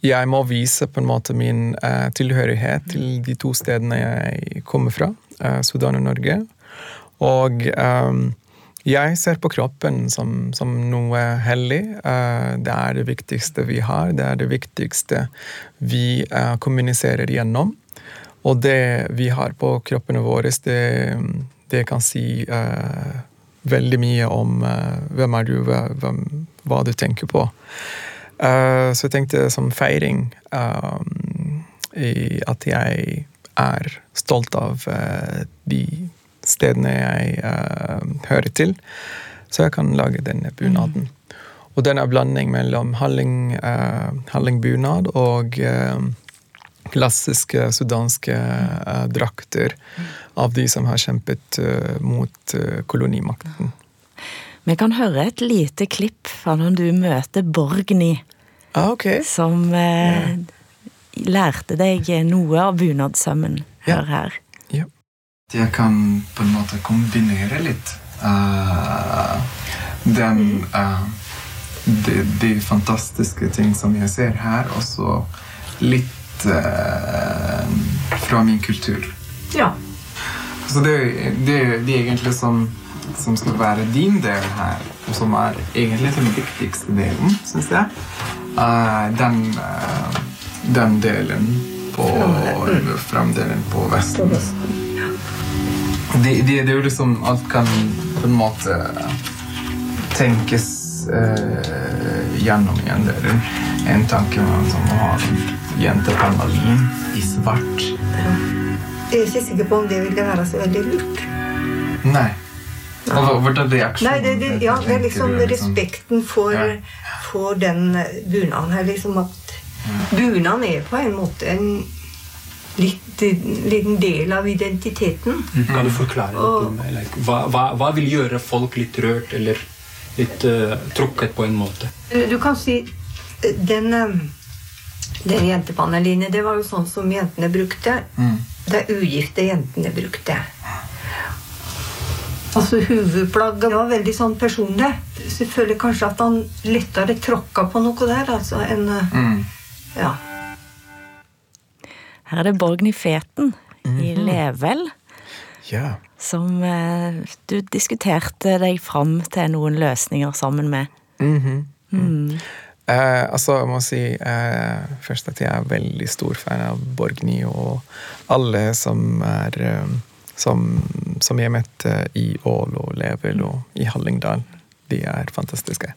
jeg må vise på en måte min uh, tilhørighet til de to stedene jeg kommer fra, uh, Sudan og Norge. Og um, jeg ser på kroppen som, som noe hellig. Uh, det er det viktigste vi har. Det er det viktigste vi kommuniserer gjennom. Og det vi har på kroppene våre, det, det kan si veldig mye om hvem er du, hvem, hva du tenker på. Uh, så jeg tenkte som feiring um, i at jeg er stolt av uh, de stedene jeg uh, hører til, så jeg kan lage denne bunaden. Og den er blanding mellom halling, hallingbunad og klassiske sudanske drakter av de som har kjempet mot kolonimakten. Vi kan høre et lite klipp fra når du møter Borgny, Ah, okay. som eh, lærte deg noe av bunadssømmen. Hør her. Jeg kan på en måte kombinere litt uh, den uh, de, de fantastiske ting som jeg ser her, og så litt uh, fra min kultur. Ja. Så det, det, det er egentlig som, som skal være din del her, og som er egentlig den viktigste delen, syns jeg. er den, eh, den delen på Framdelen på Vesten. Det, det, det er jo liksom Alt kan på en måte tenkes eh, gjennom igjen. Det er en tanke om som å ha en jente på Malin i svart. Jeg er ikke sikker på om det ville være så veldig lurt. Nei. Nei, det, det, ja, det er liksom respekten for, Ja. for den bunaden her. Liksom at bunaden er på en måte en litt, liten del av identiteten. Kan du forklare Og- litt? om, like, hva, hva, hva vil gjøre folk litt rørt eller litt uh, trukket på en måte? Du kan si eh, den, eh, den jentepaneline, det var jo sånn som jentene brukte. Det ugifte jentene brukte. Altså Hovedplagget var veldig sånn personlig. Selvfølgelig kanskje at han lettere tråkka på noe der, altså enn mm. Ja. Her er det Borgny Feten i Level Ja. som eh, du diskuterte deg fram til noen løsninger sammen med. Mhm. Mm. Eh, altså, jeg må si eh, først at jeg er veldig stor fan av Borgny og alle som er eh, som, som jeg møtte i Ål og Level og i Hallingdal. De er fantastiske.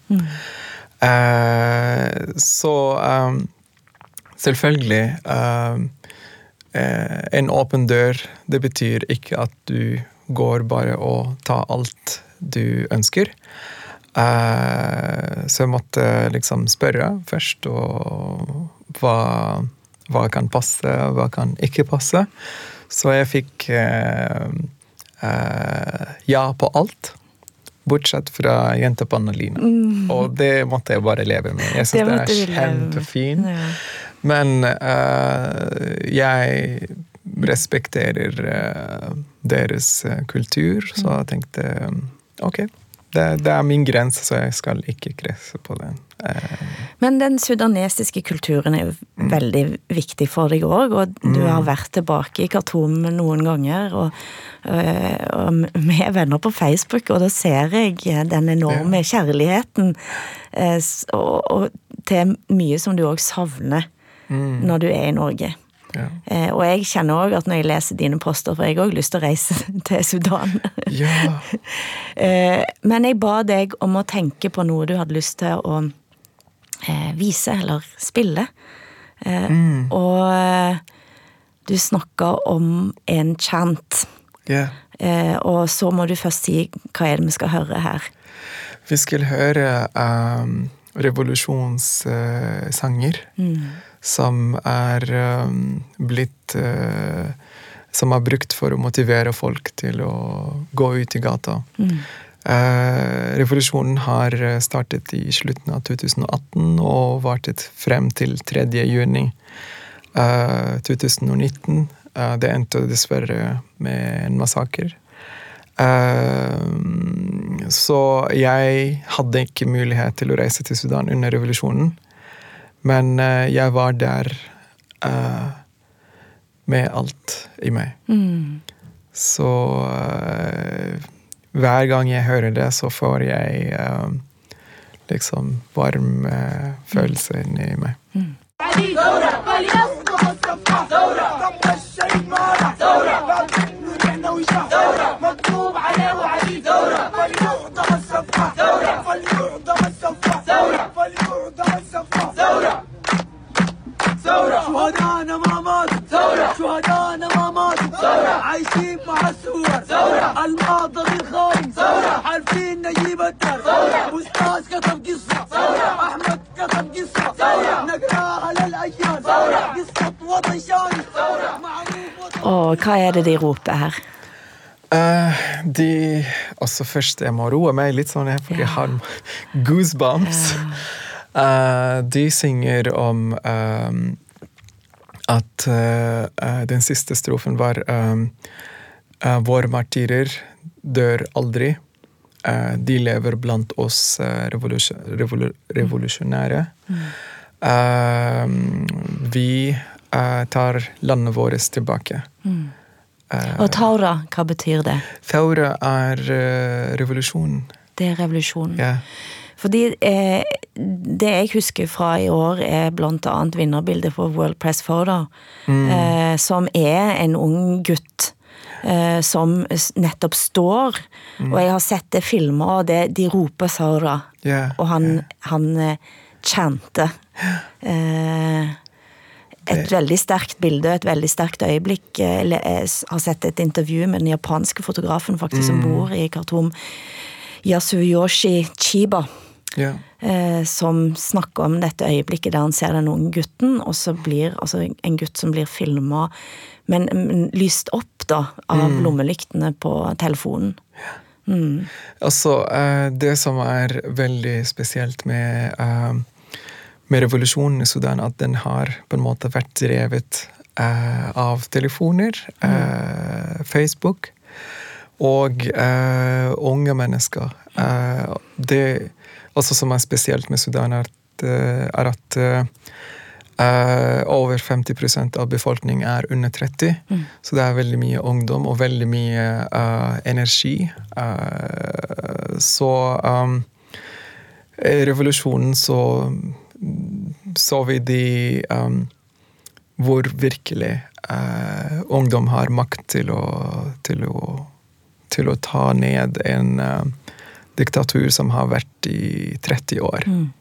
Eh, så um, selvfølgelig uh, En åpen dør, det betyr ikke at du går bare og tar alt du ønsker. Uh, så jeg måtte liksom spørre først og hva, hva kan passe, hva kan ikke passe. Så jeg fikk eh, eh, ja på alt. Bortsett fra jentepanneline. Og det måtte jeg bare leve med. Jeg syns den er kjempefin. Ja. Men uh, jeg respekterer uh, deres eh, kultur, så jeg tenkte ok, det, det er min grense, så jeg skal ikke kresse på den. Eh, Men den sudanesiske kulturen er jo veldig viktig for deg òg, og du Mm. har vært tilbake i Khartoum noen ganger. Og, øh, og vi er venner på Facebook, og da ser jeg den enorme kjærligheten eh, og, og til mye som du òg savner Mm. når du er i Norge. Ja. Eh, og jeg kjenner òg at når jeg leser dine poster, for jeg har òg lyst til å reise til Sudan. ja. Eh, Men jeg ba deg om å tenke på noe du hadde lyst til å eh, vise eller spille. Eh, Og eh, du snakka om en chant. Yeah. Eh, og så må du først si hva er det vi skal høre her. Vi skal høre um, revolusjonssanger som er um, blitt uh, Som er brukt for å motivere folk til å gå ut i gata. Eh, revolusjonen har startet i slutten av 2018 og vartet frem til 3. juni eh, 2019. Eh, det endte dessverre med en massaker. Uh, så jeg hadde ikke mulighet til å reise til Sudan under revolusjonen. Men eh, jeg var der eh, med alt i meg. Så eh, hver gang jeg hører det, så får jeg liksom varm følelse inni meg. شهدانا ما ماتوا ثورة. شهدانا ما ماتوا ثورة. عايشين مع الصور ثورة. الماضي غير خاين ثورة. عارفين نجيب الدر ثورة. أستاذ كتب قصة. ثورة. أحمد كتب قصة. ثورة. نقراها للأجيال ثورة. قصة وطن شايف ثورة. معروف وطن. Og hva er det de roper her? Eh, de Altså først, jeg må roe meg litt sånn, for jeg har goosebumps. Eh, de synger om eh, at eh, eh, den siste strofen var um, eh, Våre martyrer dør aldri. Eh, de lever blant oss eh, revolusjon, revolu, revolusjonære. Eh, vi eh, tar landet vårt tilbake. Mm. Og Taura, hva betyr det? Thaura er eh, revolusjon. Det er revolusjon. Ja. Fordi eh, det jeg husker fra i år, er annet vinnerbildet på World Press Photo, eh, som er en ung gutt. Eh, som nettopp står, og jeg har sett det filmer, og det, de roper Saura. Yeah, og han, han eh, chanter. Eh, et veldig sterkt bilde, et veldig sterkt øyeblikk. Eh, Jeg har sett et intervju med den japanske fotografen faktisk som bor i Khartoum. Yasuyoshi Chiba. Ja. eh, som snakker om dette øyeblikket der han ser den unge gutten, og så blir altså en gutt som blir filma, men, men lyst opp da, av Mm. lommelyktene på telefonen. Mm. Altså, eh, det som er veldig spesielt med, eh, med revolusjonen i Sudan, at den har på en måte vært drevet av telefoner, mm. Facebook og unge mennesker. Det også som er spesielt med Sudan, er at, eh, er at eh, over 50% av befolkningen er under 30. Mm. Så det er veldig mye ungdom og veldig mye uh, energi. Uh, så um, i revolusjonen så så vi de um, hvor virkelig ungdom har makt til å, til å, til å ta ned en diktatur som har vært i 30 år. Mm.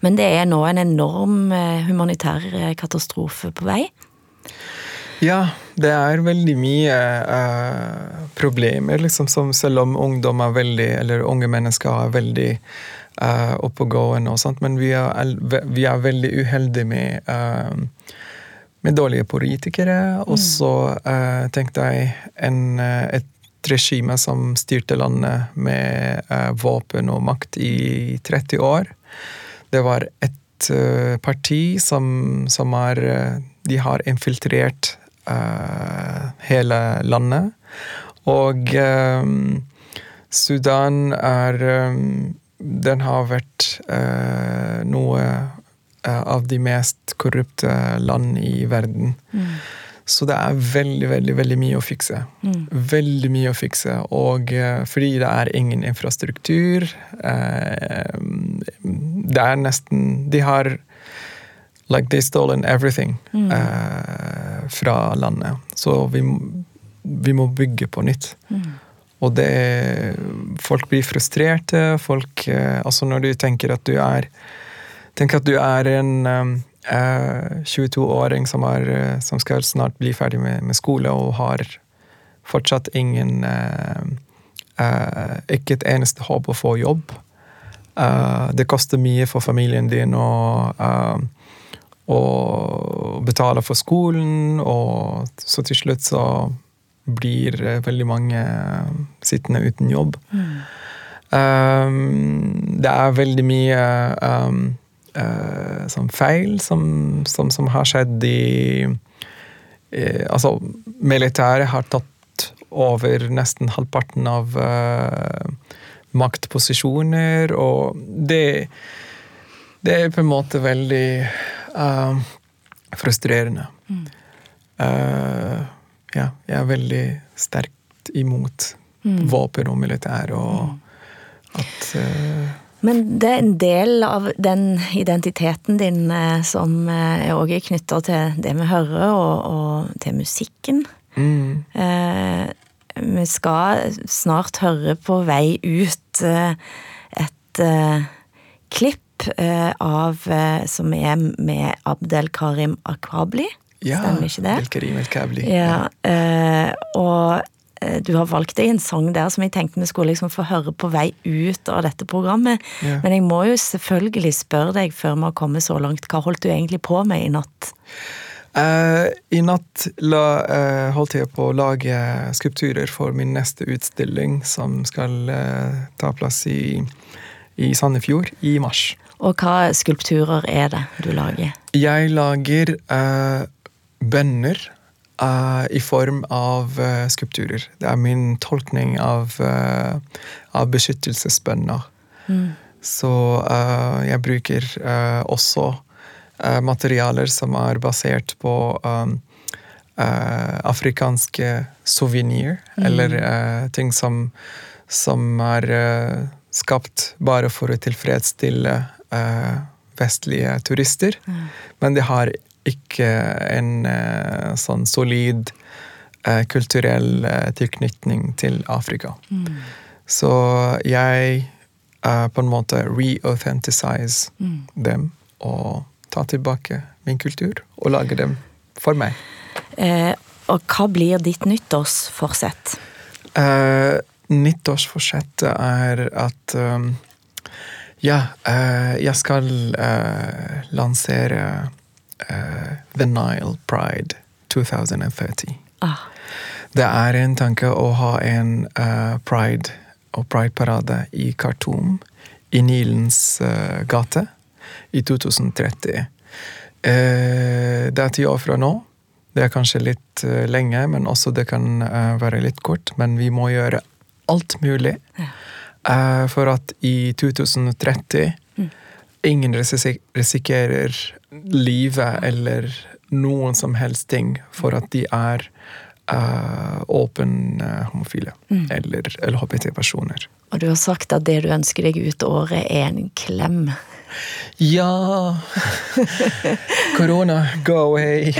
Men det er nå en enorm eh, humanitær eh, katastrofe på vei. Ja, det er veldig mye eh, problemer, liksom, som selv om ungdom er veldig, eller unge mennesker er veldig eh, oppegående og sånt, men vi er, vi er veldig uheldige med, eh, med dårlige politikere. Og så eh, tenkte jeg en, eh, regime som styrte landet med eh, våpen og makt i 30 år. Det var et eh, parti som, som er eh, De har infiltrert uh, hele landet. Og eh, Sudan er eh, Den har vært uh, noe av de mest korrupte land i verden. Så det er veldig, veldig veldig mye å fikse. Mm. Veldig mye å fikse. Og eh, fordi det er ingen infrastruktur eh, Det er nesten De har Like they stolen everything Mm. eh, fra landet. Så vi, vi må bygge på nytt. Mm. Og det Folk blir frustrerte. Folk eh, Altså, når du tenker at du er Tenk at du er en um, eh, 22-åring som, er, eh, som skal snart bli ferdig med, med skole, og har fortsatt ingen eh, eh, Ikke et eneste håp å få jobb. Eh, det koster mye for familien din å, eh, å betale for skolen, og så til slutt så blir eh, veldig mange sittende uten jobb. Um, det er veldig mye um, eh, sånn feil som, som, som har skjedd i eh, Altså, militæret har tatt over nesten halvparten av eh, maktposisjoner, og det Det er på en måte veldig eh, frustrerende. Eh, ja, jeg er veldig sterkt imot Mm. våpen og militær, og at eh, Men det er en del av den identiteten din eh, som òg er også knytta til det vi hører, og, og til musikken. mm, Eh, vi skal snart høre på vei ut eh, et eh, klipp eh, av eh, som er med Abdel Karim Akabli. Ja, Stemmer ikke det? Belkarim El-Kabli. Ja, eh, og eh, du har valgt deg en sang der som jeg tenkte vi skulle liksom få høre på vei ut av dette programmet. Ja. Men jeg må jo selvfølgelig spørre deg før vi har kommet så langt, hva holdt du egentlig på med i natt? Uh, I natt la, uh, holdt jeg på å lage skulpturer for min neste utstilling, som skal uh, ta plass i, i Sandefjord i mars. Og hva skulpturer er det du lager? Jeg lager eh, bønner eh, i form av uh, skulpturer. Det er min tolkning av, uh, av beskyttelsesbønner. Mm. Så jeg bruker også materialer som er basert på um, afrikanske souvenir, Mm. eller ting som, som er skapt bare for å tilfredsstille vestlige turister. Men det har ikke en eh, sånn solid eh, kulturell eh, tilknytning til Afrika. Mm. Så jeg på en måte re-authenticize Mm. dem og ta tilbake min kultur og lage dem for meg. Eh, og hva blir ditt nyttårsforsett? Eh, nyttårsforsettet er at um, Ja, eh, jeg skal lansere eh, The Nile Pride 2030. Ah. Det er en tanke å ha en uh, pride og prideparade i Khartoum, i Nilens uh, gate, i 2030. Eh, det er ti år fra nå. Det er kanskje litt lenge, men også det kan være litt kort. Men vi må gjøre alt mulig eh, for at i 2030 ingen risikerer livet eller noen som helst ting for at de er åpne åpen eh, homofile Mm. eller LHBT-personer. Og du har sagt at det du ønsker deg ut året er en klem. Ja Korona, go away!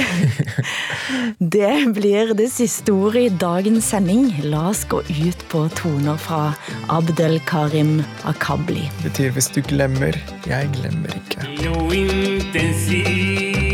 det blir det siste ordet i dagens sending. La oss gå ut på toner fra Abdel Karim Akabli. Det betyr hvis du glemmer, jeg glemmer ikke. No intensiv.